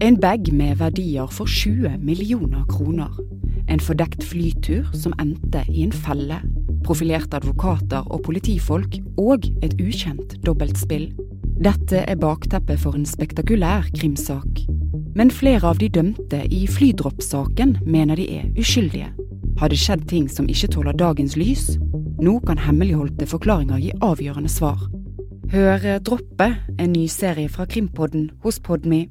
En bag med verdier for 20 millioner kroner. En fordekt flytur som endte i en felle. Profilerte advokater og politifolk, og et ukjent dobbeltspill. Dette er bakteppet for en spektakulær krimsak. Men flere av de dømte i flydroppsaken mener de er uskyldige. Har det skjedd ting som ikke tåler dagens lys? Nå kan hemmeligholdte forklaringer gi avgjørende svar. Hør Droppe, en ny serie fra Krimpodden hos Podmy